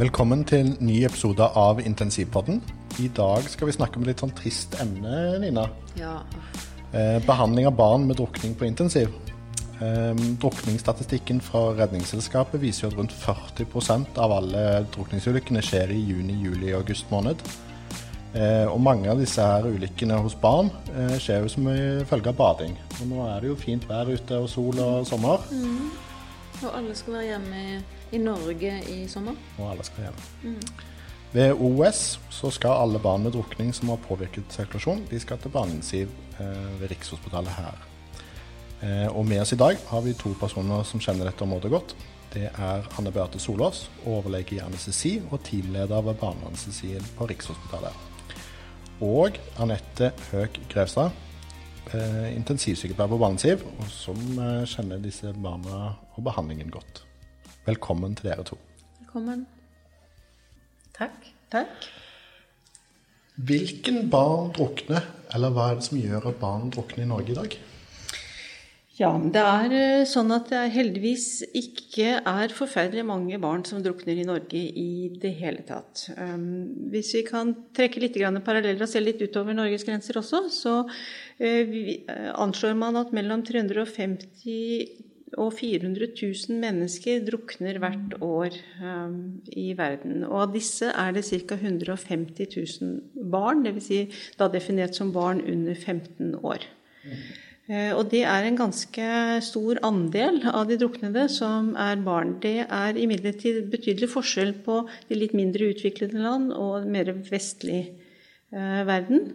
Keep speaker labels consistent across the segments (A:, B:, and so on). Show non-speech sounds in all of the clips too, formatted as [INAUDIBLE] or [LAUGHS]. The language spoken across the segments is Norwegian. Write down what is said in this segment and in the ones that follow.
A: Velkommen til en ny episode av Intensivpodden. I dag skal vi snakke om et litt sånn trist emne, Nina.
B: Ja.
A: Eh, behandling av barn med drukning på intensiv. Eh, drukningsstatistikken fra Redningsselskapet viser at rundt 40% av alle drukningsulykkene skjer i juni, juli og august måned. Eh, og mange av disse her ulykkene hos barn skjer jo som i følge av bading. Og nå er det jo fint vær ute og sol og sommer,
B: Og alle skal være hjemme i, i Norge i sommer.
A: og alle skal hjem. Ved OS så skal alle barn med drukning som har påvirket sirkulasjon, de skal til barneintensiv eh, ved Rikshospitalet her. Eh, og med oss i dag har vi to personer som kjenner dette området godt. Det er Anne Beate Solås, overlege i anestesi og teamleder ved barneanestesien på Rikshospitalet. Og Anette Høek Grevstad, eh, intensivsykepleier på barneintensiv, og som eh, kjenner disse barna og behandlingen godt. Velkommen til dere to.
B: Velkommen.
C: Takk. Takk.
A: Hvilken barn drukner, eller hva er det som gjør at barn drukner i Norge i dag?
C: Ja, det er eh, sånn at det heldigvis ikke er forferdelig mange barn som drukner i Norge i det hele tatt. Um, hvis vi kan trekke litt paralleller og se litt utover Norges grenser også, så eh, eh, anslår man at mellom 350 og 400 000 mennesker drukner hvert år um, i verden. Og av disse er det ca. 150 000 barn, dvs. Si da definert som barn under 15 år. Eh, Og det er en ganske stor andel av de druknede som er barn. Det er imidlertid betydelig forskjell på de litt mindre utviklede land og mer vestlig eh, verden,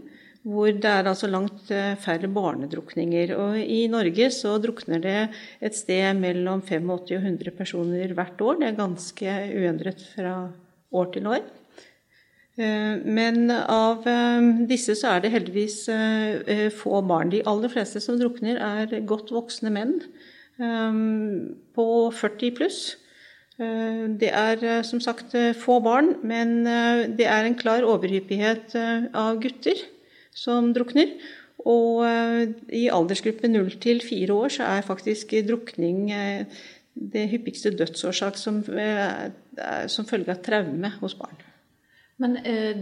C: hvor det er altså langt eh, færre barnedrukninger. Og i Norge så drukner det et sted mellom 85 og 100 personer hvert år. Det er ganske uendret fra år til år. Eh, Men av eh, disse så er det heldigvis få barn. De aller fleste som drukner, er godt voksne menn på 40 pluss. Det er som sagt få barn, men det er en klar overhyppighet av gutter som drukner. Og eh, i aldersgruppen 0 til 4 år så er faktisk drukning eh, det hyppigste dødsårsak som, eh, som følge av traume hos barn.
B: Men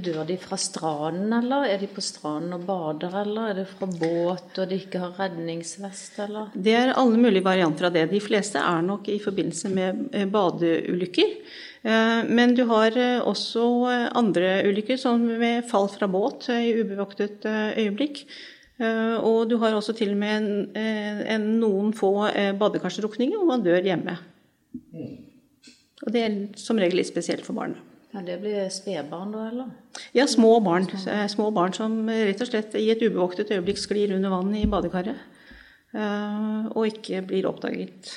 B: dør de fra stranden, eller? Er de på stranden og bader, eller? Er det fra båt og de ikke har redningsvest, eller?
C: Det er alle mulige varianter av det. De fleste er nok i forbindelse med badeulykker. Eh, Men du har eh, også eh, andre ulykker, som ved fall fra båt i ubevoktet øyeblikk. Eh, Og du har også til og med en, en, noen få badekarsdrukninger hvor man dør hjemme. Og det er som regel litt spesielt for barn.
B: Ja, Det blir spedbarn, da, eller?
C: Ja, små barn. Små barn som rett og slett i et ubevoktet øyeblikk sklir under vann i badekaret. eh, Og ikke blir oppdaget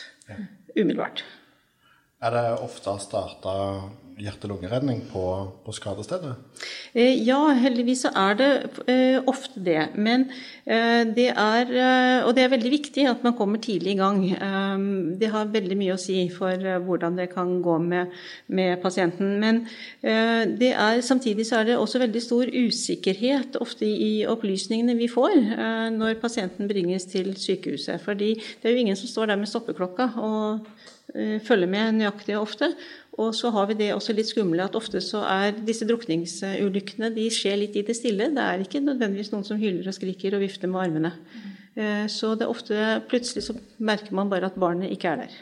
C: umiddelbart.
A: Er det ofte starta hjerte-lungeredning på, på skadestedet?
C: Eh, Ja, heldigvis så er det eh, ofte det. Men eh, det er eh, Og det er veldig viktig at man kommer tidlig i gang. Eh, Det har veldig mye å si for eh, hvordan det kan gå med, med pasienten. Men er, samtidig så er det også veldig stor usikkerhet ofte i opplysningene vi får når pasienten bringes til sykehuset. Fordi det er jo ingen som står der med stoppeklokka og følger med nøyaktig og ofte. Og så har vi det også litt skumle at ofte så er disse drukningsulykkene de skjer litt i det stille. Det er ikke nødvendigvis noen som hyler og skriker og vifter med armene. Eh, Så det er ofte plutselig så merker man bare at barnet ikke er der.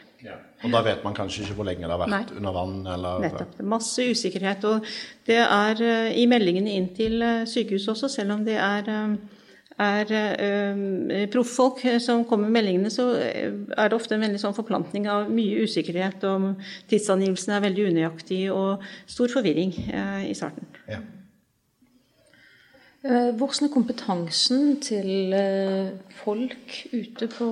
A: Og da vet man kanskje ikke hvor lenge det har vært
C: Nei.
A: under vann? eller...
C: Nettopp. Det Masse usikkerhet. Og det er eh, i meldingene inn til eh, sykehuset også, selv om det er, eh, er eh, profffolk eh, som kommer med meldingene, så eh, er det ofte en veldig sånn forplantning av mye usikkerhet. om Tidsangivelsen er veldig unøyaktig og stor forvirring eh, i starten.
A: Ja.
B: Eh, Hvordan er kompetansen til eh, folk ute, på,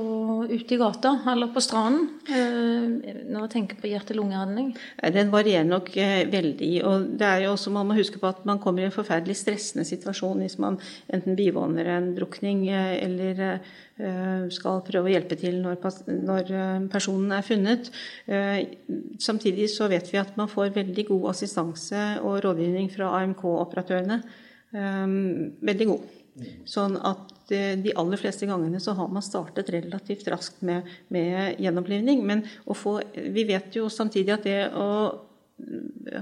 B: ute i gata, eller på stranden, eh, når jeg tenker på hjerte-lungeredning?
C: Eh, Den varierer nok eh, veldig. og det er jo også, Man må huske på at man kommer i en forferdelig stressende situasjon hvis man enten bivåner en drukning eh, eller eh, skal prøve å hjelpe til når, eh, personen er funnet. Eh, Samtidig så vet vi at man får veldig god assistanse og rådgivning fra AMK-operatørene. Eh, Veldig god. Sånn at eh, de aller fleste gangene så har man startet relativt raskt med, med gjenopplivning. Men få, vi vet jo samtidig at det å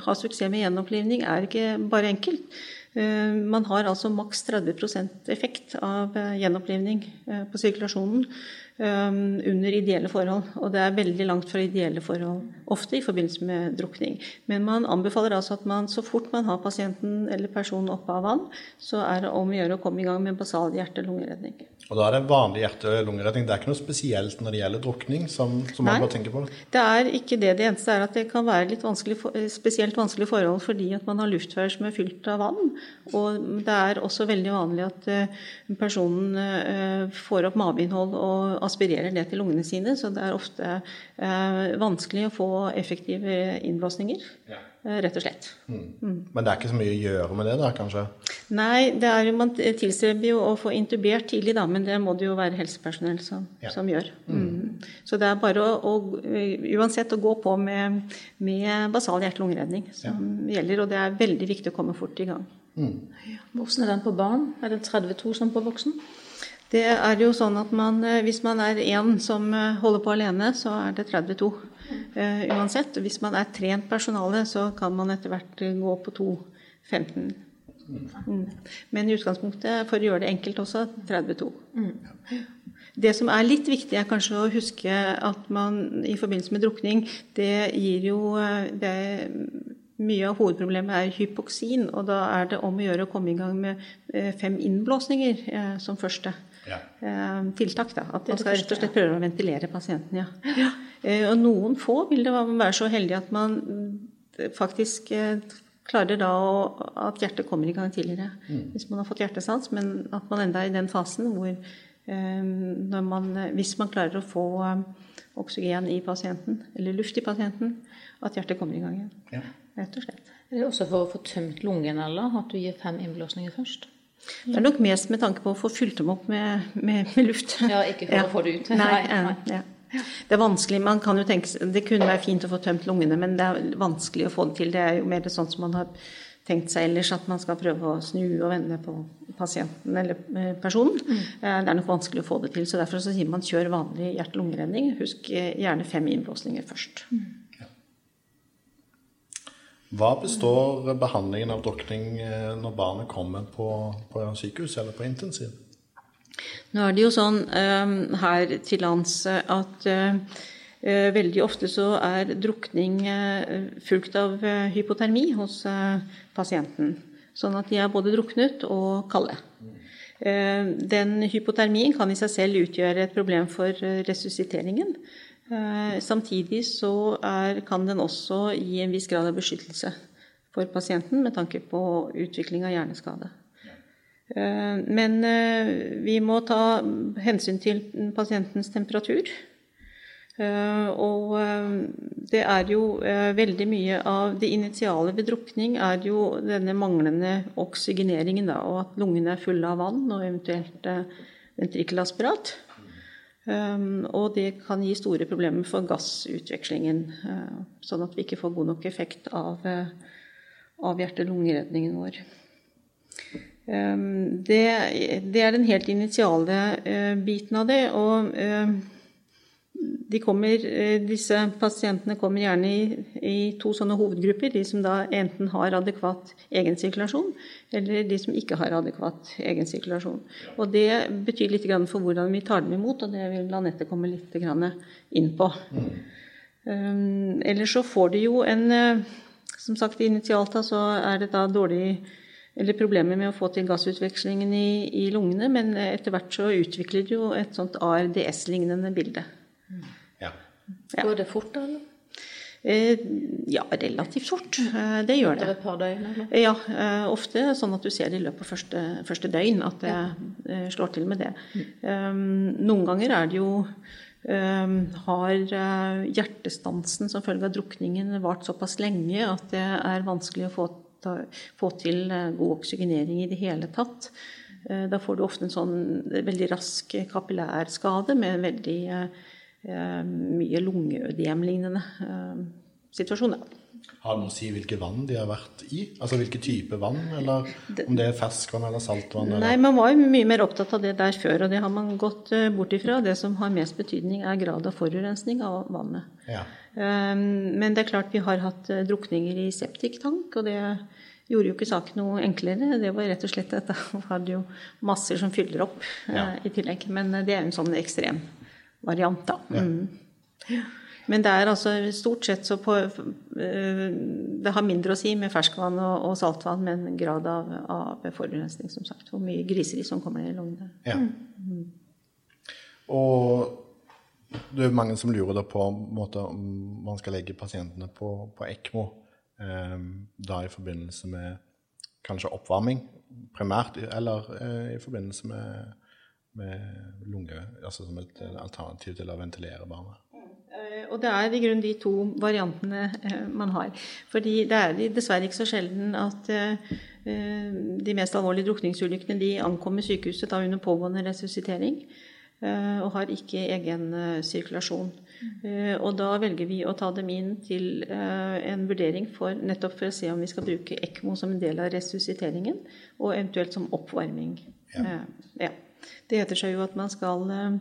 C: ha suksess med gjenopplivning er ikke bare enkelt. Man har altså maks 30% effekt av gjenopplivning på sirkulasjonen under ideelle forhold. Og det er veldig langt fra ideelle forhold, ofte i forbindelse med drukning. Men man anbefaler altså at man så fort man har pasienten eller personen oppe av vann, så er det om å gjøre å komme i gang med basal hjerte-lungeredning.
A: Og da er det vanlig hjerte-lungeredning. Det er ikke noe spesielt når det gjelder drukning? som, som man bør tenke på?
C: Det er ikke det. Det eneste er at det kan være litt vanskelig, spesielt vanskelige forhold fordi at man har luftveier som er fylt av vann. Og det er også veldig vanlig at eh, personen eh, får opp mageinnhold og aspirerer det til lungene sine. Så det er ofte eh, vanskelig å få effektive innblåsninger. Ja. Eh, rett og slett. Mm.
A: Mm. Men det er ikke så mye å gjøre med det, da, kanskje?
C: Nei, er, man tilstreber jo å få intubert tidlig, da, men det må det jo være helsepersonell som, ja. som gjør. Mm. mm. Så det er bare å, å, uansett å gå på med, med basal hjerte-lungeredning som ja. gjelder, og det er veldig viktig å komme fort i gang.
B: Mm. Hvordan er den på barn? Er det 32 som på voksen?
C: Det er jo sånn at man, eh, Hvis man er én som eh, holder på alene, så er det 32 uh, uansett. Hvis man er trent personale, så kan man etter hvert gå på 2-15. Mm. Men i utgangspunktet, for å gjøre det enkelt også, 32. Mm. Det som er litt viktig, er kanskje å huske at man i forbindelse med drukning Det gir jo det, Mye av hovedproblemet er hypoksin, og da er det om å gjøre å komme i gang med fem innblåsninger eh, som første ja. Eh, tiltak. Da. At man skal rett og slett prøve å ventilere pasienten. Ja. ja. Eh, og noen få vil det være så heldig at man eh, faktisk klarer da at hjertet kommer i gang tidligere. Mm. Hvis man har fått hjertesans, men at man enda er i den fasen hvor man, hvis man klarer å få oksygen i pasienten, eller luft i pasienten, at hjertet kommer i gang igjen. Ja. Rett og slett.
B: Er det også for å få tømt lungen, eller at du gir fem innblåsninger først?
C: Det er nok mest med tanke på å få fylt dem opp med, med, med luft.
B: Ja, ikke for ja. å få det ut.
C: Nei, nei. Ja. Det er vanskelig, man kan jo tenke, det kunne være fint å få tømt lungene, men det er vanskelig å få det til. Det er jo mer sånn som man har tenkt seg ellers, at man skal prøve å snu og vende på pasienten eller eh, personen. Mm. Eh, det er nok vanskelig å få det til. så Derfor så sier man kjør vanlig hjerte-lungeredning. Husk eh, gjerne fem innblåsninger først. Mm.
A: Hva består behandlingen av drukning eh, når barnet kommer på, på sykehus eller på intensiv?
C: Nå er det jo sånn um, her til lands at uh, veldig ofte så er drukning fulgt av hypotermi hos pasienten. Sånn at de er både druknet og kalde. Den hypotermien kan i seg selv utgjøre et problem for resusciteringen. Eh, samtidig så er, kan den også gi en viss grad av beskyttelse for pasienten med tanke på utvikling av hjerneskade. Eh, men eh, vi må ta hensyn til pasientens temperatur. Og det er jo veldig mye av det initiale ved drukning er jo denne manglende oksygeneringen, da, og at lungene er fulle av vann og eventuelt ventrikkelaspirat. Um, og det kan gi store problemer for gassutvekslingen, uh, sånn at vi ikke får god nok effekt av, uh, av hjerte-lungeredningen vår. Um, det, det, er den helt initiale uh, biten av det. og de kommer, eh, disse pasientene kommer gjerne i, i, to sånne hovedgrupper. De som da enten har adekvat egensirkulasjon, eller de som ikke har adekvat egensirkulasjon. Og det betyr litt for hvordan vi tar dem imot, og det vil Anette komme litt inn på. Mm. Um, ellers så får de jo en eh, Som sagt, initialt så er det da dårlig eller problemer med å få til gassutvekslingen i, i lungene, men etter hvert så utvikler de jo et sånt ARDS-lignende bilde.
B: Ja. Går det fort, da?
C: Eh, ja, relativt fort. Eh, det gjør det.
B: Etter et par døgn? Eller?
C: Ja, eh, ofte sånn at du ser det i løpet av første, første døgn at det ja. slår til med det. Mm. Noen ganger er det jo har hjertestansen som følge av drukningen vart såpass lenge at det er vanskelig å få, ta, få til god oksygenering i det hele tatt. Da får du ofte en sånn veldig rask kapillærskade med veldig Eh, mye lungeødem-lignende eh, situasjoner.
A: Har det noe å si hvilke vann de har vært i? Altså hvilke type vann, eller om det er ferskvann eller saltvann? Eller?
C: Nei, man var jo mye mer opptatt av det der før, og det har man gått eh, bort ifra. Det som har mest betydning, er grad av forurensning av vannet.
A: Ja.
C: Men det er klart vi har hatt eh, drukninger i septiktank, og det gjorde jo ikke saken noe enklere. Det var rett og slett at da [LAUGHS] hadde jo masser som fyller opp eh,
A: Ja.
C: i tillegg. Men eh, det er jo en sånn ekstrem variant, da.
A: Ja.
C: Mm. Men det er altså stort sett så på eh, Det har mindre å si med ferskvann og, og saltvann, men grad av, av forurensning, som sagt. Hvor mye griseri som kommer ned i lungene.
A: Ja. Og det er mange som lurer da på måte, om man skal legge pasientene på, på ECMO eh, da i forbindelse med kanskje oppvarming primært, eller eh, i forbindelse med, med lunge, altså som et alternativ til å ventilere barnet.
C: Eh, Og det er i grunnen de to variantene eh, man har. Fordi det er dessverre ikke så sjelden at eh, de mest alvorlige drukningsulykkene de ankommer sykehuset da under pågående resuscitering. Og har ikke egen sirkulasjon. Og da velger vi å ta dem inn til en vurdering for nettopp for å se om vi skal bruke ECMO som en del av resusciteringen, og eventuelt som oppvarming. Ja. Ja. Det heter seg jo at man skal eh,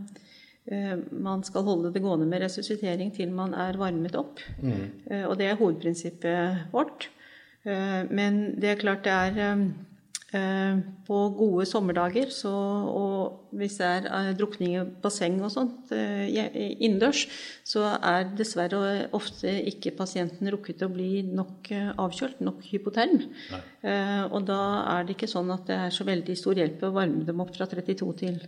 C: Eh, Man skal holde det gående med resuscitering til man er varmet opp. Mm. Og det er hovedprinsippet vårt. Eh, Men det er klart det er eh, eh, På gode sommerdager så, og hvis det er eh, drukning i basseng og sånt eh, innendørs, så er dessverre ofte ikke pasienten rukket å bli nok eh, avkjølt, nok hypoterm. Nei. Og da er det ikke sånn at det er så veldig stor hjelp å varme dem opp fra 32 til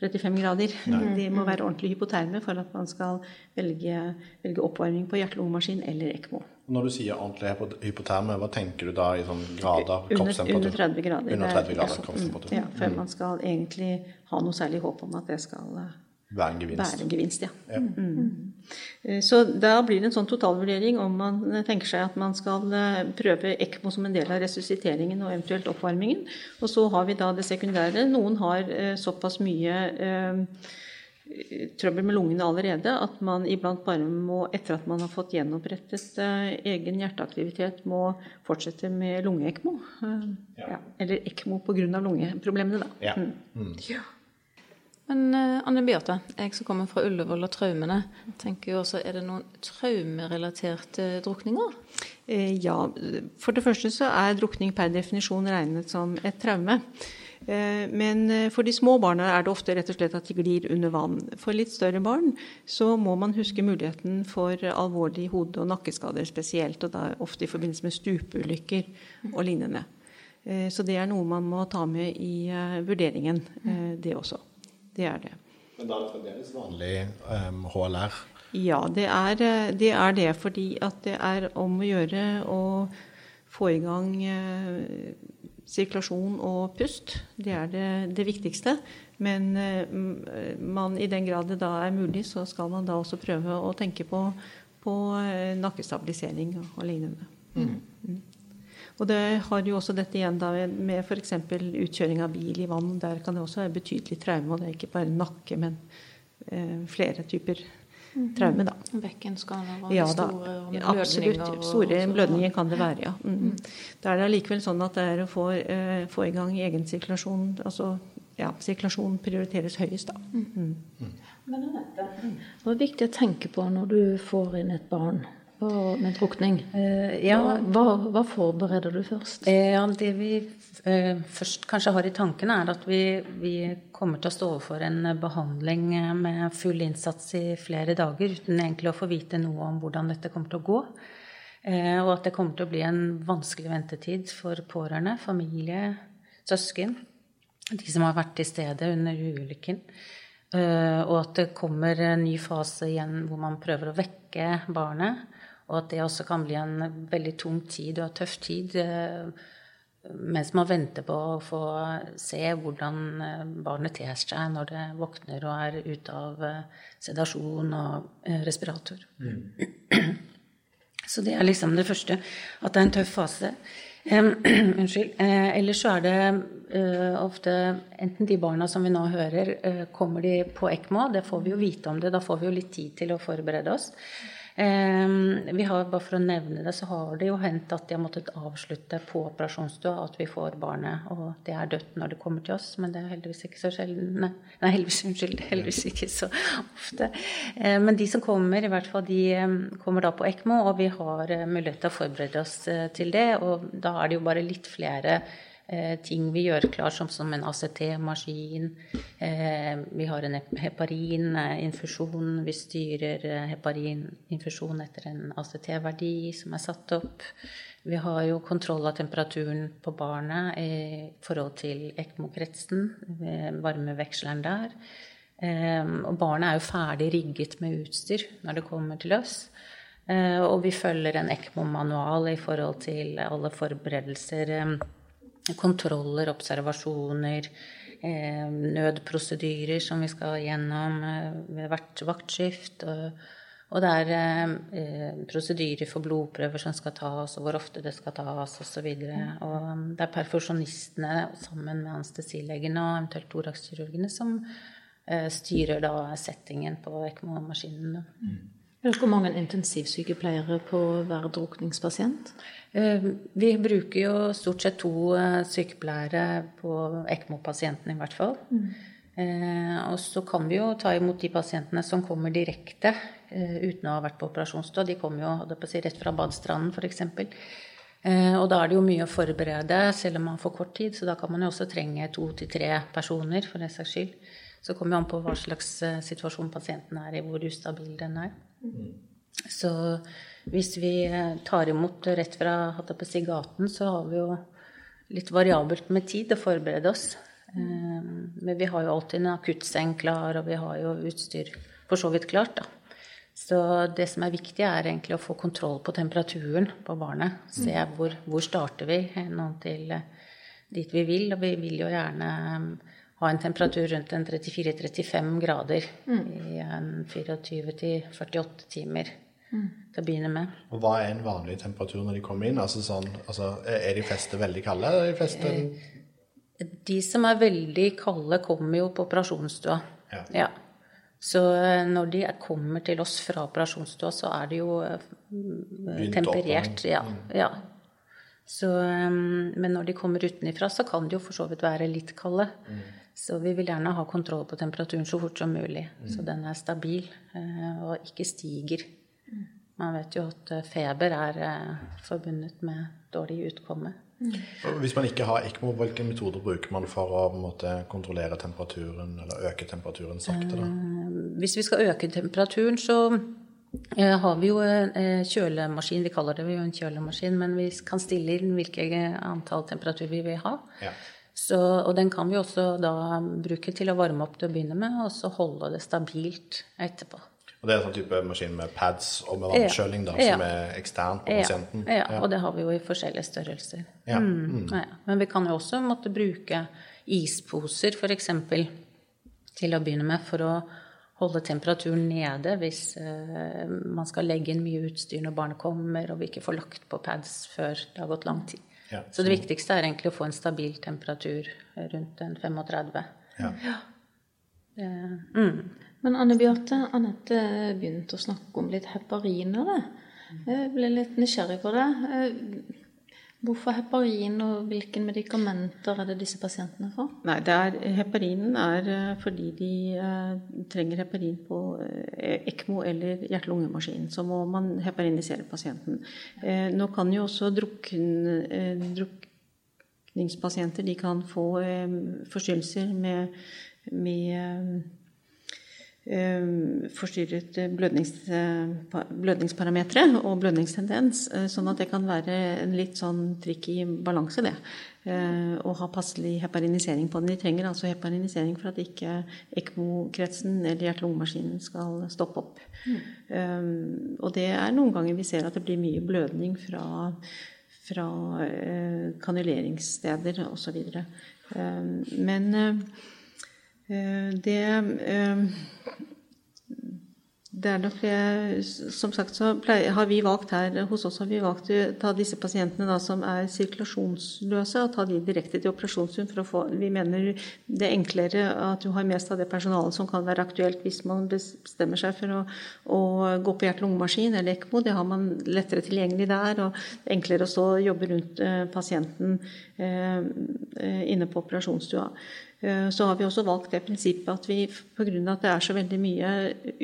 C: 35 grader. [LAUGHS] De må være ordentlig hypoterme for at man skal velge, velge oppvarming på hjerte-lungemaskin eller ECMO.
A: Når du sier ordentlig hypo- hypoterme, hva tenker du da i sånn grader?
C: Under, under 30 grader.
A: Under
C: er-
A: 30 grader
C: ja,
A: kroppstemperatur.
C: Ja, før man skal egentlig ha noe særlig håp om at det skal eh,
A: Være en gevinst.
C: være en gevinst. Ja. Mm. Eh, Så da blir det en sånn totalvurdering om man eh, tenker seg at man skal prøve ECMO som en del av resusciteringen og eventuelt oppvarmingen. Og så har vi da det sekundære. Noen har såpass mye trøbbel med lungene allerede at man iblant bare må, etter at man har fått gjenopprettet eh, egen hjerteaktivitet, må fortsette med lunge-ECMO. Eh, ja. Eller ECMO pga. lungeproblemene, da.
A: Ja.
C: Mm. Ja.
B: Men eh, Anne Beate, jeg som kommer fra Ullevål og traumene, tenker jo også, er det noen traumerelaterte drukninger?
C: Eh, Ja, for det første så er drukning per definisjon regnet som et traume. Eh, Men eh, for de små barna er det ofte rett og slett at de glir under vann. For litt større barn så må man huske muligheten for alvorlige hode- og nakkeskader spesielt, og da ofte i forbindelse med stupeulykker og lignende. Eh, Så det er noe man må ta med i vurderingen, det også. Det er det.
A: Men da er det fremdeles vanlig um, HLR?
C: Ja, det er, det er det, fordi at det er om å gjøre å få i gang eh, sirkulasjon og pust. Det er det, det viktigste. Men eh, man, i den grad det da er mulig, så skal man da også prøve å tenke på, på eh, nakkestabilisering og, lignende. Mm. Og det har jo også dette igjen da med f.eks. utkjøring av bil i vann. Der kan det også være betydelig traume, og det er ikke bare nakke, men eh, flere typer traume, da.
B: Bekkenskader og
C: Ja
B: store og
C: ja,
B: blødninger?
C: absolutt. Store
B: og-
C: blødninger kan det være, ja. Mm. Da er det allikevel sånn at det er å få, eh, få i gang egen sirkulasjon, altså ja, sirkulasjon prioriteres høyest, da. Mm.
B: Men Anette, hva er viktig å tenke på når du får inn et barn med drukning?
D: Eh, ja.
B: Hva, hva, forbereder du først?
D: Eh, Ja, det vi eh, først kanskje har i tankene, er at vi, vi kommer til å stå overfor en behandling eh, med full innsats i flere dager, uten egentlig å få vite noe om hvordan dette kommer til å gå. Eh, Og at det kommer til å bli en vanskelig ventetid for pårørende, familie, søsken. De som har vært til stede under ulykken. Og at det kommer en ny fase igjen hvor man prøver å vekke barnet. Og at det også kan bli en veldig tung tid og en tøff tid eh, mens man venter på å få se hvordan eh, barnet ter seg når det våkner og er ute av eh, sedasjon og respirator. respirator. Så det er liksom det første. At det er en tøff fase. [CLEARS THROAT] Unnskyld. Eh, ellers så er det eh, ofte enten de barna som vi nå hører, eh, kommer de på ECMO. Det får vi jo vite om det. Da får vi jo litt tid til å forberede oss. Vi har, bare For å nevne det, så har det jo hendt at de har måttet avslutte på operasjonsstua at vi får barnet, og det er dødt når det kommer til oss. Men det er heldigvis ikke så sjelden. Nei, heldigvis, unnskyld. [LAUGHS] Heldigvis ikke så ofte. Men de som kommer, i hvert fall, de kommer da på ECMO, og vi har mulighet til å forberede oss til det. Og da er det jo bare litt flere Eh, ting vi gjør klar, som, som en ACT-maskin. Eh, vi har en heparininfusjon. Vi styrer eh, heparininfusjon etter en ACT-verdi som er satt opp. Vi har jo kontroll av temperaturen på barnet i forhold til ECMO-kretsen, varmeveksleren der. Og barnet er jo ferdig rigget med utstyr når det kommer til oss. Og vi følger en ECMO-manual i forhold til alle forberedelser kontroller, observasjoner, eh, nødprosedyrer som vi skal gjennom eh, ved hvert vaktskift. Og, det er eh, prosedyrer for blodprøver som skal tas, og hvor ofte det skal tas, osv. Og, og um, det er perfusjonistene sammen med anestesilegene og eventuelt thoraxkirurgene som eh, styrer da settingen på ECMO-maskinene. Mm.
B: Hvor mange intensivsykepleiere på hver drukningspasient?
D: Eh, vi bruker jo stort sett to eh, sykepleiere på ECMO-pasientene, i hvert fall. Mm. Eh, og så kan vi jo ta imot de pasientene som kommer direkte uten å ha vært på operasjonsstua. De kommer jo på si, rett fra badestranden, f.eks. Og da er det jo mye å forberede, selv om man får kort tid. Så da kan man jo også trenge to til tre personer, for den saks skyld. Så kommer det an på hva slags situasjon pasienten er i, hvor ustabil den er. Så hvis vi eh, tar imot rett fra si, gaten, så har vi jo litt variabelt med tid å forberede oss. Eh, men vi har jo alltid en akuttseng klar, og vi har jo utstyr for så vidt klart. da. Så det som er viktig, er egentlig å få kontroll på temperaturen på barnet. Se mm. hvor, hvor starter vi nå til eh, dit vi vil. Og vi vil jo gjerne ha en temperatur rundt en 34-35 grader mm. i en 24-48 timer mm. til å begynne med.
A: Og Hva er en vanlig temperatur når de kommer inn? Altså sånn, altså, er de fleste veldig kalde? Er de, fleste...
D: Eh, de som er veldig kalde, kommer jo på operasjonsstua. Ja. ja. Så eh, når de kommer til oss fra operasjonsstua, så er det jo eh, temperert. Ja. Mm. ja. Så, men når de kommer utenifra, så kan de jo for så vidt være litt kalde. Mm. Så vi vil gjerne ha kontroll på temperaturen så fort som mulig, mm. så den er stabil og ikke stiger. Man vet jo at eh, feber er eh, forbundet med dårlig utkomme.
A: Mm. Hvis man ikke har ECMO, hvilke metoder bruker man for å måte, kontrollere temperaturen eller øke temperaturen sakte? Da?
D: Eh, hvis vi skal øke temperaturen, så har vi jo en kjølemaskin. Vi kaller det jo en kjølemaskin, men vi kan stille inn hvilket antall temperatur vi vil ha. Ja. Så, og den kan vi også da bruke til å varme opp til å begynne med, og så holde det stabilt etterpå.
A: Og det er en sånn type maskin med pads og med vannkjøling da, ja. som er ekstern på pasienten?
D: Ja, ja, og det har vi jo i forskjellige størrelser. Ja. Mm. mm. Men vi kan jo også måtte bruke isposer f.eks. til å begynne med for å holde temperaturen nede hvis uh, man skal legge inn mye utstyr når barnet kommer, og vi ikke får lagt på pads før det har gått lang tid. Ja, så, det viktigste er egentlig å få en stabil temperatur rundt en 35. Ja. ja.
B: Mm. Men Anne Beate, Anette begynte å snakke om litt hepariner. Jeg ble litt nysgjerrig på det. Hvorfor heparin, og hvilke medikamenter er det disse pasientene får?
C: Nei, er, Heparinen er eh, fordi de uh, trenger heparin på uh, ECMO eller hjerte-lungemaskin. Så må man heparinisere pasienten. Nå kan jo også drukken, drukningspasienter de kan få forstyrrelser med, med Eh, forstyrret blødnings, blødningsparametere og blødningstendens. Eh, sånn at det kan være en litt sånn tricky balanse, det. Eh, å ha passelig heparinisering på den. De trenger altså heparinisering for at ikke ECMO-kretsen eller hjerte-lungemaskinen skal stoppe opp. Mm. Og det er noen ganger vi ser at det blir mye blødning fra, fra kanuleringssteder osv. Men det det er nok Som sagt så har vi valgt her hos oss har vi valgt å ta disse pasientene da, som er sirkulasjonsløse, og ta de direkte til operasjonsstund. for å få, Vi mener det er enklere at du har mest av det personalet som kan være aktuelt hvis man bestemmer seg for å, å gå på hjerte-lungemaskin eller ECMO. Det har man lettere tilgjengelig der, og enklere å stå og jobbe rundt eh, pasienten eh, eh inne på operasjonsstua. Eh, så har vi også valgt det prinsippet at vi pga. at det er så veldig mye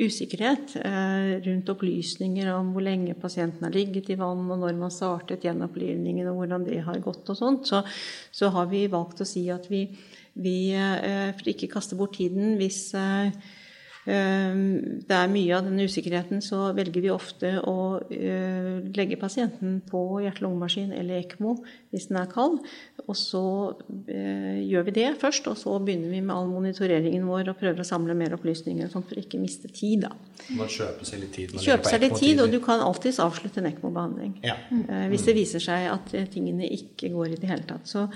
C: usikkerhet eh, rundt opplysninger om hvor lenge pasienten har ligget i vann, og når man startet gjenopplivningen, og hvordan det har gått og sånt, så, så har vi valgt å si at vi, vi eh, for ikke kaste bort tiden hvis det er mye av den usikkerheten, så velger vi ofte å eh, legge pasienten på hjerte-lungemaskin eller ECMO hvis den er kald. Og så eh, gjør vi det først, og så begynner vi med all monitoreringen vår og prøver å samle mer opplysninger sånn for ikke miste tid. Da.
A: Man kjøper seg litt tid?
C: Kjøper seg litt tid, og du kan alltids avslutte en ECMO-behandling. Ja. Eh, hvis det viser seg at tingene ikke går i det hele tatt. Så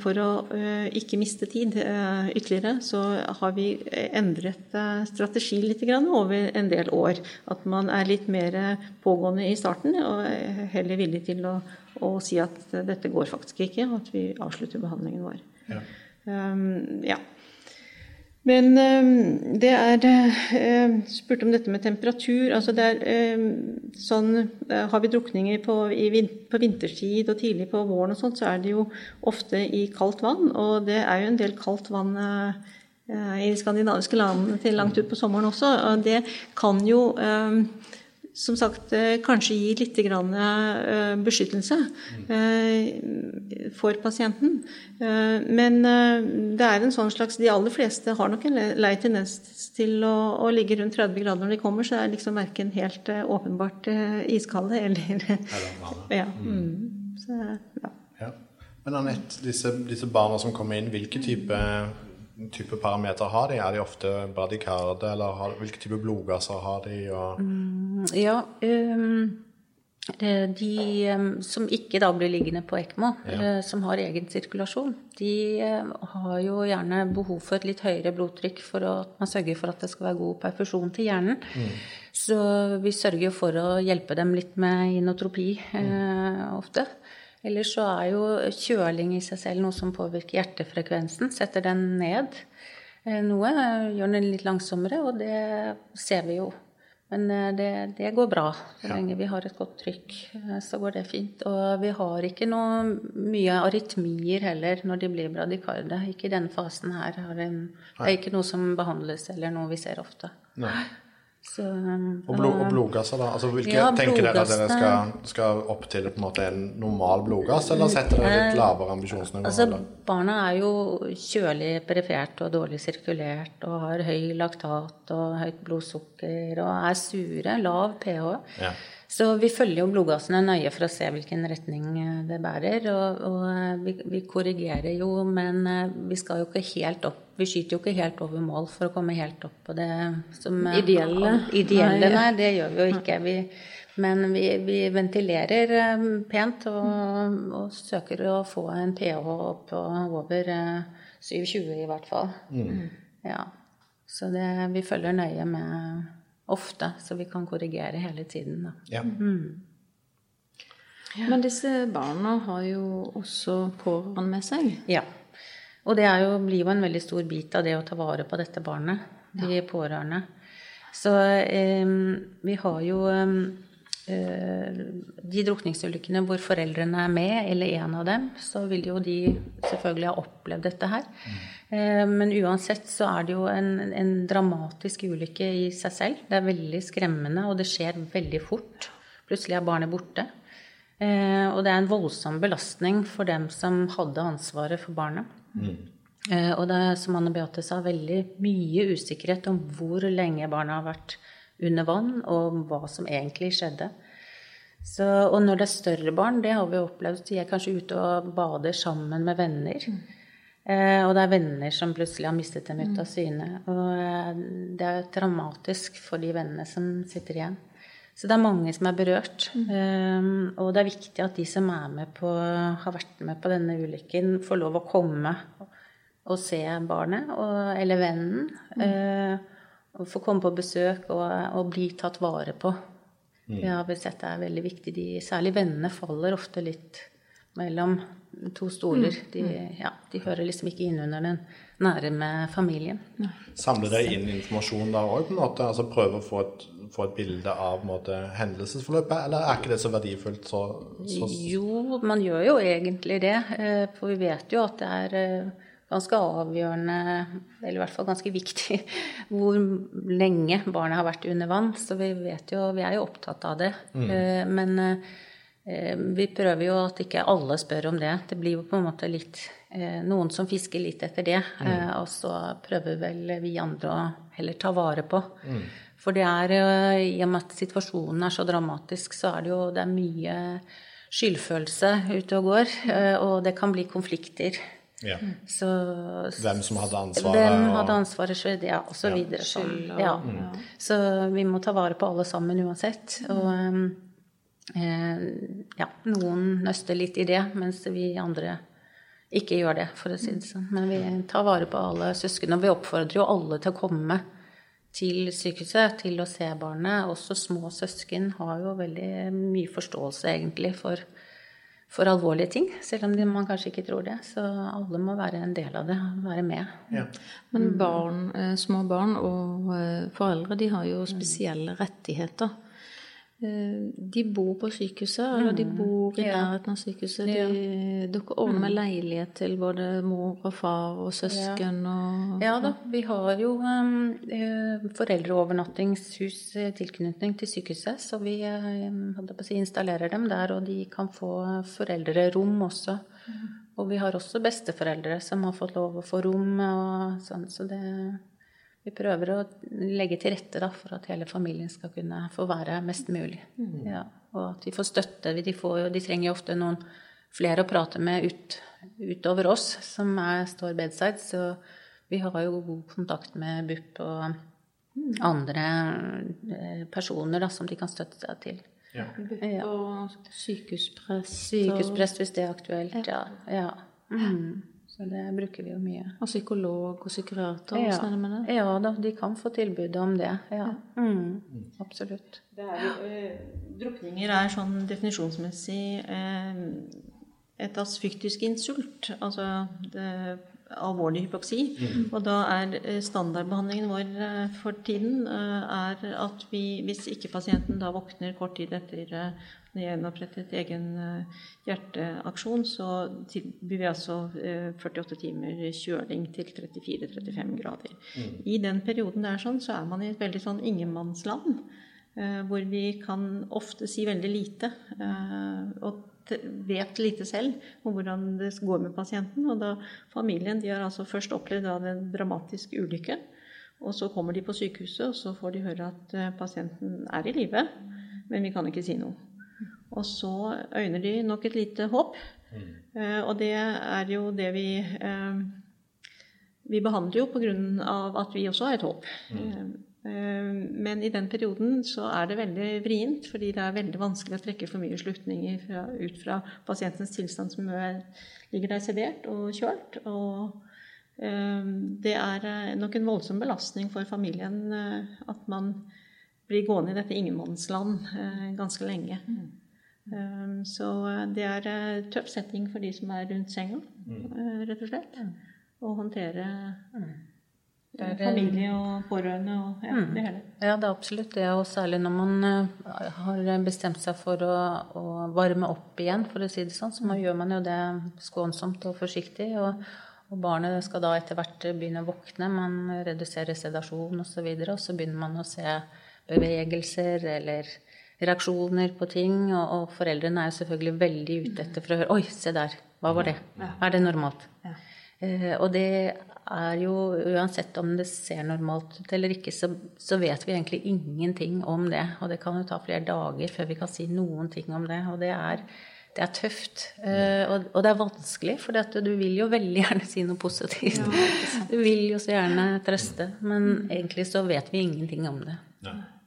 C: for å eh, ikke miste tid eh, ytterligere, så har vi endret strategi litt over en del år. At man er litt mer pågående i starten og heller villig til å, å si at dette går faktisk ikke, og at vi avslutter behandlingen vår. Ja. Um, ja. Men ehm, det er eh, spurt om dette med temperatur. altså det er ehm, sånn, eh, Har vi drukninger på, på, vinterstid og tidlig på våren, og sånt, så er det jo ofte i kaldt vann. Og det er jo en del kaldt vann eh, i skandinaviske landene til langt ut på sommeren også. og Det kan jo som sagt eh, kanskje gi litt eh, beskyttelse eh, for pasienten. Men det er en sånn slags De aller fleste har nok en lei tendens til å, å, ligge rundt 30 grader når de kommer, så det er liksom verken helt åpenbart iskalde [LAUGHS] eller [LAUGHS] ja. Mm. Så,
A: ja. ja. Men Anette, disse, disse barna som kommer inn, hvilke type type parametere har de? Er de ofte bradykarde, eller har, hvilke type blodgasser har de?
D: Mm, ja, um, de um, som ikke da blir liggende på ECMO, ja. uh, som har egen sirkulasjon, de uh, har jo gjerne behov for et litt høyere blodtrykk for at man sørger for at det skal være god perfusjon til hjernen. Mm. Så vi sørger for å hjelpe dem litt med inotropi uh, ofte. Ellers så er jo kjøling i seg selv noe som påvirker hjertefrekvensen. Setter den ned eh, noe. Gjør den litt langsommere, og det ser vi jo. Men eh, det, det går bra. Så lenge vi har et godt trykk, eh, så går det fint. Og vi har ikke noe mye arytmier heller når de blir bradikarde. Ikke i denne fasen her. Det er ikke noe som behandles eller noe vi ser ofte. Nei.
A: Så, og, blod, og, blodgasser, da? Altså, hvilke, ja, tenker dere at dere skal, skal, opp til en, måte, en normal blodgass, eller setter dere litt lavere ambisjonsnivå?
D: Altså, barna er jo kjølig perifert og dårlig sirkulert og har høy laktat og høyt blodsukker og er sure, lav pH. Ja. Så vi følger jo blodgassene nøye for å se hvilken retning eh, det bærer. Og, og eh, vi, vi, korrigerer jo, men eh, vi skal jo ikke helt opp. Vi skyter jo ikke helt over mål for å komme helt opp på det som
B: Ideelle?
D: Ideelle, nei, det gjør vi jo ikke. Vi, men vi, vi, ventilerer pent og, og, søker å få en pH opp over 7,20 i hvert fall. Mm. Ja. Så det, vi følger nøye med ofte, så vi kan korrigere hele tiden. Ja. Mm.
B: Ja. Men disse barna har jo også pårørende med seg?
D: Ja. Og det jo, blir jo en veldig stor bit av det å ta vare på dette barnet, de ja. pårørende. Så eh, vi har jo eh, de drukningsulykkene hvor foreldrene er med, eller en av dem, så vil jo de selvfølgelig ha opplevd dette her. Eh, men uansett så er det jo en, en, dramatisk ulykke i seg selv. Det er veldig skremmende, og det skjer veldig fort. Plutselig er barnet borte. Eh, og det er en voldsom belastning for dem som hadde ansvaret for barnet. Mm. Eh, og det er, som Anne Beate sa, veldig mye usikkerhet om hvor lenge barnet har vært under vann, og hva som egentlig skjedde. Så, og når det er større barn, det har vi opplevd, de er kanskje ute og bader sammen med venner. Mm. Eh, og det er venner som plutselig har mistet dem ut av mm. syne. Og eh, det er dramatisk for de vennene som sitter igjen. Så det er mange som er berørt. Mm. Um, og det er viktig at de som er med på, har vært med på denne ulykken, får lov å komme og se barnet og, eller vennen. Mm. Uh, å få komme på besøk og, og bli tatt vare på. Det har vi sett er veldig viktig. De, særlig vennene faller ofte litt mellom to stoler. De, ja, de hører liksom ikke inn under den nære med familien.
A: Samler dere inn informasjon da òg, på en måte? Altså prøve å få et, få et bilde av måte, hendelsesforløpet, eller er ikke det så verdifullt? Så, så
D: Jo, man gjør jo egentlig det. eh, For vi vet jo at det er eh, ganske avgjørende, eller i hvert fall ganske viktig, [LAUGHS] hvor lenge barnet har vært under vann. Så vi vet jo, vi er jo opptatt av det. Mm. Men eh, vi prøver jo at ikke alle spør om det. Det blir jo på en måte litt eh, noen som fisker litt etter det. Mm. Og så prøver vel vi andre å heller ta vare på. For det er, eh, i og med at situasjonen er så dramatisk, så er det jo det er mye skyldfølelse ute og går. eh, Og det kan bli konflikter.
A: Ja.
D: Så
A: Hvem som hadde ansvaret?
D: Hvem
A: og-
D: hadde ansvaret, så- ja, og så
A: Ja.
D: videre. Sånn. Ja.
B: ja.
D: Så vi må ta vare på alle sammen uansett. Og um, eh, ja, noen nøster litt i det, mens vi andre ikke gjør det, for å si det sånn. Men vi tar vare på alle søsken, og vi oppfordrer jo alle til å komme til sykehuset, til å se barnet. Også små søsken har jo veldig mye forståelse, egentlig, for, for alvorlige ting. Selv om man kanskje ikke tror det. Så alle må være en del av det, være med.
A: Ja.
B: Men barn, eh, små barn og eh, foreldre de har jo spesielle rettigheter. Eh, De bor på sykehuset, eller de bor i
D: Ja.
B: nærheten av sykehuset. De, dere ordner med leilighet til både mor og far og søsken og
D: Ja da, vi har jo um, eh, foreldreovernattingshus i tilknytning til sykehuset, så vi eh, på å si, installerer dem der, og de kan få foreldrerom også. Og vi har også besteforeldre som har fått lov å få rom og sånn, så det vi prøver å legge til rette da, for at hele familien skal kunne få være mest mulig. Ja, og at de får støtte. De, får, jo- de trenger jo ofte noen flere å prate med ut, utover oss som er, står bedside. Så vi har jo god kontakt med BUP og andre eh, personer da, som de kan støtte seg til.
A: Ja.
D: BUP
B: Og sykehusprest.
D: Sykehusprest hvis det er aktuelt. Ja. ja. Mm. Så det bruker vi jo mye.
B: Og, og psykolog og psykiater.
D: Ja.
B: Sånn er det det?
D: ja da, de kan få tilbud om det. Ja. Mm. Absolutt.
C: Det er jo, eh, drukninger er sånn definisjonsmessig øh, et asfyktisk insult, altså det, alvorlig hypoksi. Og da er eh, standardbehandlingen vår for tiden er at vi, hvis ikke pasienten da våkner kort tid etter eh, gjenopprettet egen eh, hjerteaksjon, så tilbyr vi altså eh, 48 timer kjøling til 34-35 grader. I den perioden det er sånn, så er man i et veldig sånn ingenmannsland. Eh, hvor vi kan ofte si veldig lite. eh, og vet lite selv om hvordan det går med pasienten. Og da familien de har altså først opplevd en dramatisk ulykke. Og så kommer de på sykehuset, og så får de høre at eh, pasienten er i live. Men vi kan ikke si noe. Og så øyner de nok et lite håp. Eh, og det er jo det vi eh, Vi behandler jo av at vi også har et håp. Mm. eh, Men i den perioden så er det veldig vrient, fordi det er veldig vanskelig å trekke for mye slutninger fra, ut fra pasientens tilstand som er, ligger der sedert og kjølt. Og det er nok en voldsom belastning for familien at man blir gående i dette ingenmannsland eh, ganske lenge. Um, Så eh, det er eh, tøff setting for de som er rundt senga, eh, rett og slett. Å håndtere
D: Det er,
C: familie og pårørende og ja, det hele.
D: Ja, det er absolutt det. Og særlig når man har bestemt seg for å, å varme opp igjen, for å si det sånn, så man gjør man jo det skånsomt og forsiktig. Og, og barnet skal da etter hvert begynne å våkne. Man reduserer sedasjon osv. Og, så videre, og så begynner man å se bevegelser eller reaksjoner på ting. Og, og foreldrene er jo selvfølgelig veldig ute etter for å høre Oi, se der. Hva var det? Er det normalt? Eh, og det er jo uansett om det ser normalt ut eller ikke, så, så vet vi egentlig ingenting om det. Og det kan jo ta flere dager før vi kan si noen ting om det. Og det er, det er tøft. Eh, og, og det er vanskelig, for du vil jo veldig gjerne si noe positivt. du vil jo så gjerne trøste, men egentlig så vet vi ingenting om det.
A: Hvil-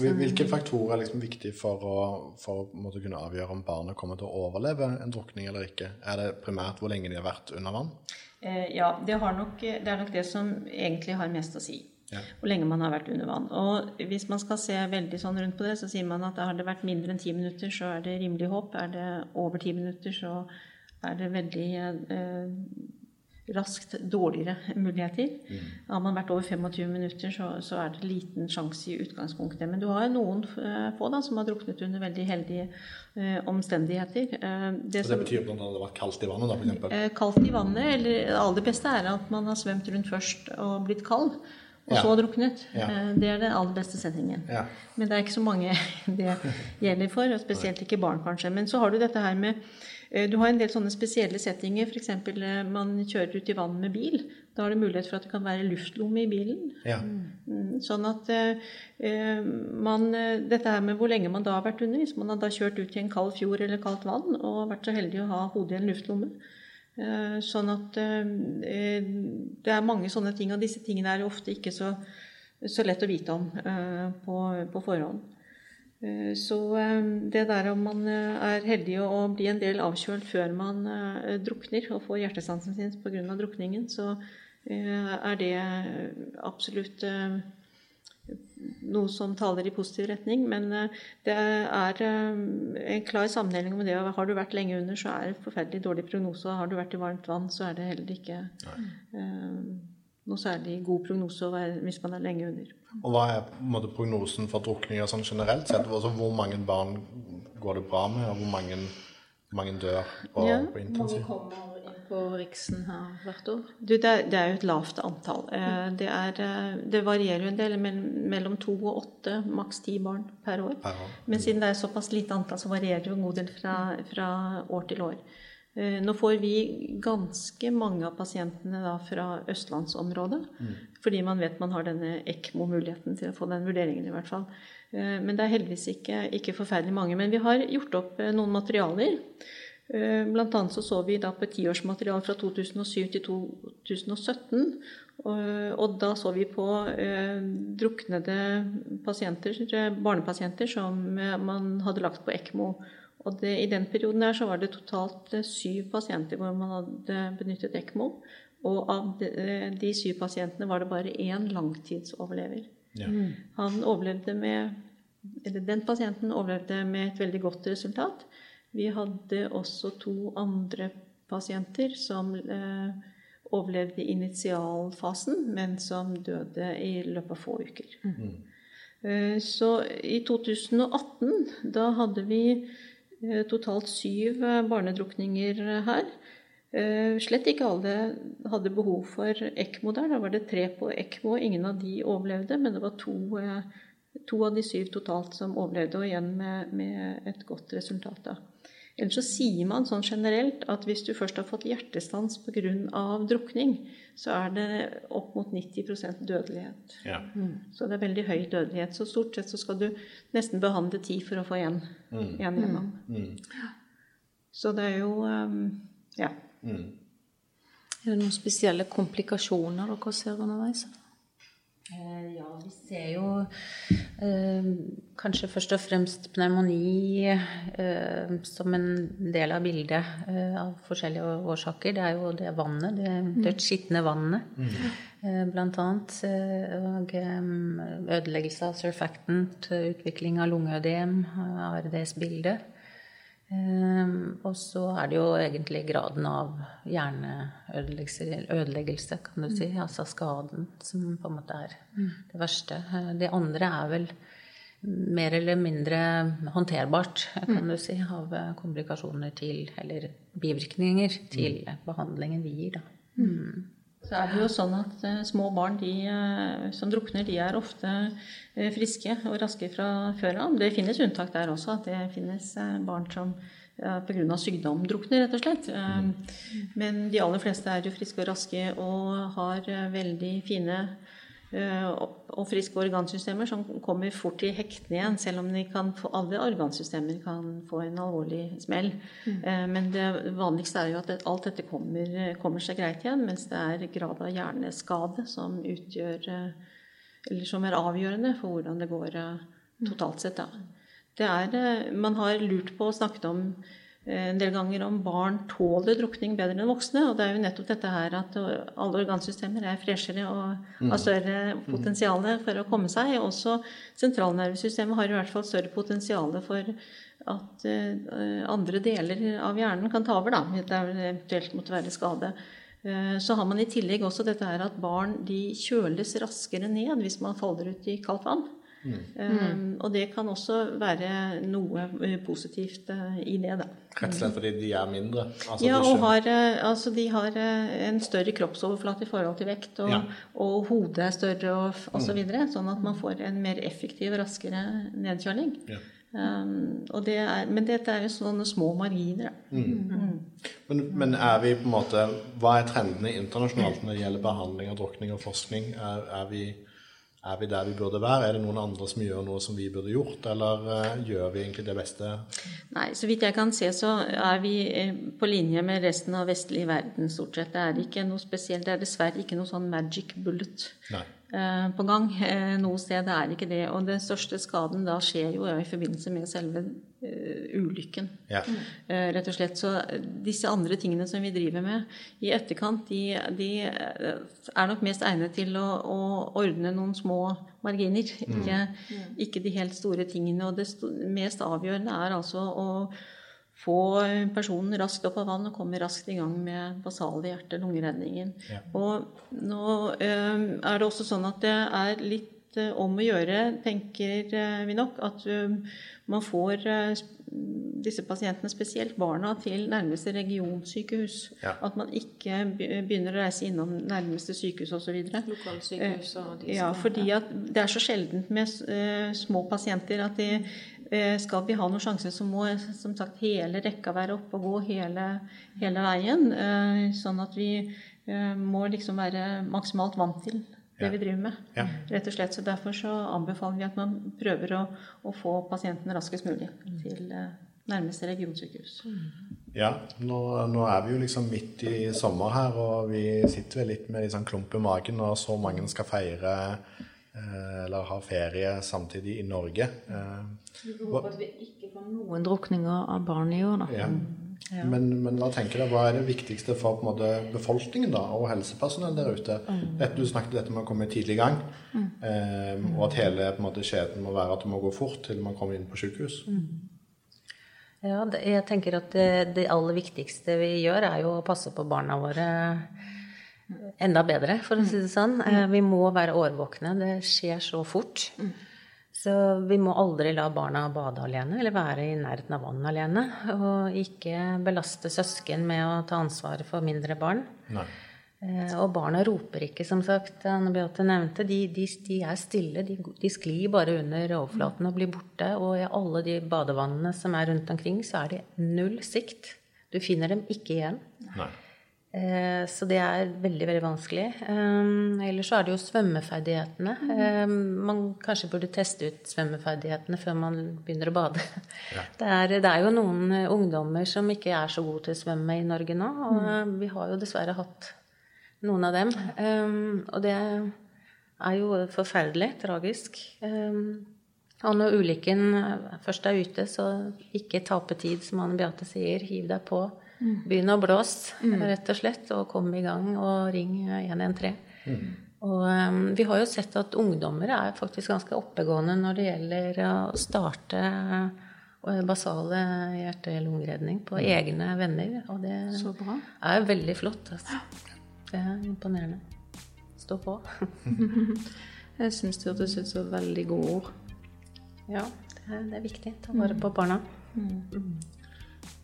A: Hvilke faktorer er liksom viktige for å, for å kunne avgjøre om barnet kommer til å overleve en drukning eller ikke? Er det primært hvor lenge de har vært under vann?
C: Eh, ja, det, har nok, det er nok det som egentlig har mest å si. Ja. Hvor lenge man har vært under vann. Og hvis man skal se veldig sånn rundt på det, så sier man at har det vært mindre enn ti minutter, så er det rimelig håp. Er det over ti minutter, så er det veldig eh, raskt dårligere muligheter. Mm. Har man vært over 25 minutter, så, så, er det liten sjanse i utgangspunktet. Men du har noen eh, få da, som har druknet under veldig heldige uh, omstendigheter.
A: Uh, det, så det betyr bl.a. at det var kaldt i vannet? da, for?
C: Eh, kaldt i vannet, eller det aller beste er at man har svømt rundt først og blitt kald. Og ja. så druknet. Ja. Det er den aller beste settingen. Ja. Men det er ikke så mange [LAUGHS] det gjelder for, og spesielt ikke barn, kanskje. Men så har du dette her med du har en del sånne spesielle settinger. F.eks. Eh, man kjører ut i vann med bil. Da har du mulighet for at det kan være luftlomme i bilen. Ja. Mm, sånn at eh, man Dette her med hvor lenge man da har vært under, hvis man har da kjørt ut i en kald fjord eller kaldt vann og vært så heldig å ha hodet i en luftlomme. Sånn at det er mange sånne ting, og disse tingene er jo ofte ikke så, så lett å vite om på, på forhånd. Eh, så eh, det der om man eh, er heldig å bli en del avkjølt før man drukner og får hjertestansen sin pga. drukningen, så er det absolutt noe som taler i positiv retning. Men det er en klar sammenheng med det. Har du vært lenge under, så er det forferdelig dårlig prognose. Har du vært i varmt vann, så er det heller ikke Nei noe særlig god prognose hvis man er lenge under.
A: Og Hva er måte, prognosen for drukninger sånn generelt sett? Altså, hvor mange barn går det bra med, og hvor mange, mange dør på, ja, på intensiv?
B: Mange kommer inn på Riksen her hvert år?
C: Du, det, er, det, er, jo et lavt antall. Eh, det, er, eh, det, varierer jo en del, mellom to og åtte, maks ti barn per år. per år. Men siden det er såpass lite antall, så varierer det jo en god del fra, fra år til år. Eh, nå får vi ganske mange av pasientene da fra østlandsområdet. Mm. Fordi man vet man har denne ECMO-muligheten til å få den vurderingen, i hvert fall. Eh, men det er heldigvis ikke, ikke forferdelig mange. Men vi har gjort opp eh, noen materialer. Blant annet så, så vi da på tiårsmateriale fra 2007 til 2017. Og, da så vi på druknede pasienter, barnepasienter som man hadde lagt på ECMO og det, I den perioden der så var det totalt eh, syv pasienter hvor man hadde benyttet ECMO. Og av de, eh, de syv pasientene var det bare én langtidsoverlever. Ja. Han overlevde med eller Den pasienten overlevde med et veldig godt resultat. Vi hadde også to andre pasienter som eh, overlevde initialfasen, men som døde i løpet av få uker. Mm. Eh, så i 2018, da hadde vi totalt syv eh, barnedrukninger her. Eh, slett ikke alle hadde behov for ECMO der. Da var det tre på ECMO. Ingen av de overlevde, men det var to, to av de syv totalt som overlevde, og igjen med, med et godt resultat. da. Ellers så sier man sånn generelt at hvis du først har fått hjertestans pga. drukning, så er det opp mot 90 dødelighet. Ja. Mm. Så det er veldig høy dødelighet. Så stort sett så skal du nesten behandle ti for å få én mm. gjennom. Mm. Så det er jo um, Ja. Mm.
B: Er det noen spesielle komplikasjoner dere ser underveis?
D: Eh, ja, vi ser jo eh, kanskje først og fremst pneumoni eh, som en del av bildet eh, av forskjellige årsaker. Det er jo det vannet, det, det mm. skitne vannet, mm. Eh, blant annet. Eh, og ødeleggelse av surfactant, utvikling av lungeødem, ARDS-bildet. Um, og så er det jo egentlig graden av hjerneødeleggelse, kan du si. Mm. Altså skaden, som på en måte er mm. det verste. Det andre er vel mer eller mindre håndterbart, kan mm. du si, av komplikasjoner til Eller bivirkninger til behandlingen vi gir, da.
C: Så er det jo sånn at uh, små barn de, uh, som drukner, de er ofte uh, friske og raske fra før av. Det finnes unntak der også, at det finnes barn som pga. sykdom drukner, rett og slett. Mm. Men de aller fleste er jo friske og raske og har veldig fine Eh, og friske organsystemer som kommer fort i hektene igjen, selv om kan få, alle organsystemer kan få en alvorlig smell. Mm. Eh, men det vanligste er jo at alt dette kommer, kommer, seg greit igjen, mens det er grad av hjerneskade som utgjør Eller som er avgjørende for hvordan det går eh, totalt sett. Da. Det er, man har lurt på og snakket om en del ganger om barn tåler drukning bedre enn voksne. Og det er jo nettopp dette her at alle organsystemer er freshere og har større potensial for å komme seg. Også sentralnervesystemet har i hvert fall større potensial for at andre deler av hjernen kan ta over, da, hvis det eventuelt måtte være skade. Så har man i tillegg også dette her at barn de kjøles raskere ned hvis man faller ut i kaldt vann. Mm. Um, og det kan også være noe eh, positivt uh, i det, da.
A: Rett og slett fordi de er mindre?
C: Altså, ja, og har, uh, altså, de har uh, en større kroppsoverflate i forhold til vekt, og, ja. og hodet er større og osv. Så mm. videre, sånn at man får en mer effektiv, raskere nedkjøling. Ja. Um, det er, men dette er jo sånne små marginer. Mm.
A: Mm. Men, men, er vi på en måte Hva er trendene internasjonalt når det gjelder behandling av drukning og forskning? Er, er vi er vi der vi burde være? Er det noen andre som gjør noe som vi burde gjort, eller uh, gjør vi egentlig det beste?
C: Nei, så vidt jeg kan se, så er vi eh, på linje med resten av vestlig verden, stort sett. Det er ikke noe spesielt. Det er dessverre ikke noe sånn magic bullet. Nei. Eh, på gang eh, noe sted. Det er ikke det. Og den største skaden da skjer jo i forbindelse med selve uh, ulykken. Ja. Rett og slett. Så disse andre tingene som vi driver med i etterkant, de, de er nok mest egnet til å, å ordne noen små marginer. Mm. Ikke, ikke, de helt store tingene. Og det mest avgjørende er altså å få personen raskt opp av vann og komme raskt i gang med basale hjerte-lungeredningen. Ja. Og nå øh, er det også sånn at det er litt øh, om å gjøre, tenker øh, vi nok, at man får disse pasientene, spesielt barna, til nærmeste regionsykehus. Ja. At man ikke begynner å reise innom nærmeste sykehus osv.
B: Lokalsykehus og de
C: Ja, fordi det er så sjeldent med små pasienter at de Eh, skal vi ha noen sjanse, så må som sagt hele rekka være oppe og gå hele, hele veien. Eh, sånn at vi eh, må liksom være maksimalt vant til det ja. vi driver med. Ja. Rett og slett. Så Derfor så anbefaler vi at man prøver å, å få pasienten raskest mulig til nærmeste regionsykehus.
A: Ja, nå, nå, er vi jo liksom midt i sommer her, og vi sitter vel litt med liksom klump i magen når så mange skal feire Eh, eller har ferie samtidig i Norge.
B: Eh, vi håper at vi ikke får noen drukninger av barn i år, da. Ja.
A: Ja. Men, men, hva tenker du, hva er det viktigste for måte, befolkningen da, og helsepersonell der ute? Mm. Du snakket dette med å komme tidlig i gang, mm. eh, og at hele måte, skjeden må være at det må gå fort til man kommer inn på sykehus. Mm.
D: Ja, det, jeg tenker at det, det, aller viktigste vi gjør, er jo å passe på barna våre enda bedre, for å si det sånn. Mm. Eh, vi må være årvåkne. Det skjer så fort. Mm. Så vi må aldri la barna bade alene eller være i nærheten av vann alene. Og ikke belaste søsken med å ta ansvaret for mindre barn. Nei. Eh, og barna roper ikke, som sagt. Anne Beate nevnte. De, de, de er stille. De, de, sklir bare under overflaten og blir borte. Og i alle de badevannene som er rundt omkring, så er det null sikt. Du finner dem ikke igjen. Nei. Eh, så det er veldig veldig vanskelig. Um, ellers så er det jo svømmeferdighetene. Um, man kanskje burde teste ut svømmeferdighetene før man begynner å bade. Ja. [LAUGHS] Det, er, det, er, jo noen ungdommer som ikke er så gode til å svømme i Norge nå. Og mm. vi har jo dessverre hatt noen av dem. Og det er jo forferdelig tragisk. og når ulykken først er ute, så ikke tape tid, som Anne Beate sier. Hiv deg på. Mm. Begynn å blåse, mm. rett og slett, og kom i gang, og ring 113. Mm. Og um, vi har jo sett at ungdommer er faktisk ganske oppegående når det gjelder å starte uh, basale hjerte-lungeredning på mm. egne venner. Og det er veldig flott. Altså. Det er imponerende. Stå på. [LAUGHS]
B: Jeg syns det hørtes ut som veldig gode ord.
D: Ja, det er, det er viktig. Ta vare på barna. Mm.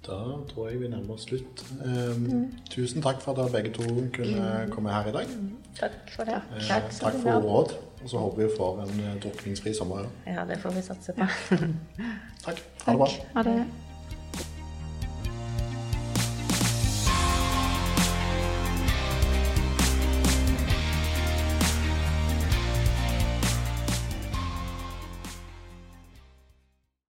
A: Da tror jeg vi nærmer oss slutt. Um, mm. Tusen takk for at dere begge to kunne komme her i dag.
D: Takk for det.
A: Eh, takk, takk for råd. Og så håper vi får en eh, drukningsfri sommer.
D: Ja, det får vi satse på. [LAUGHS]
A: takk. Ha det bra.
B: Ha det.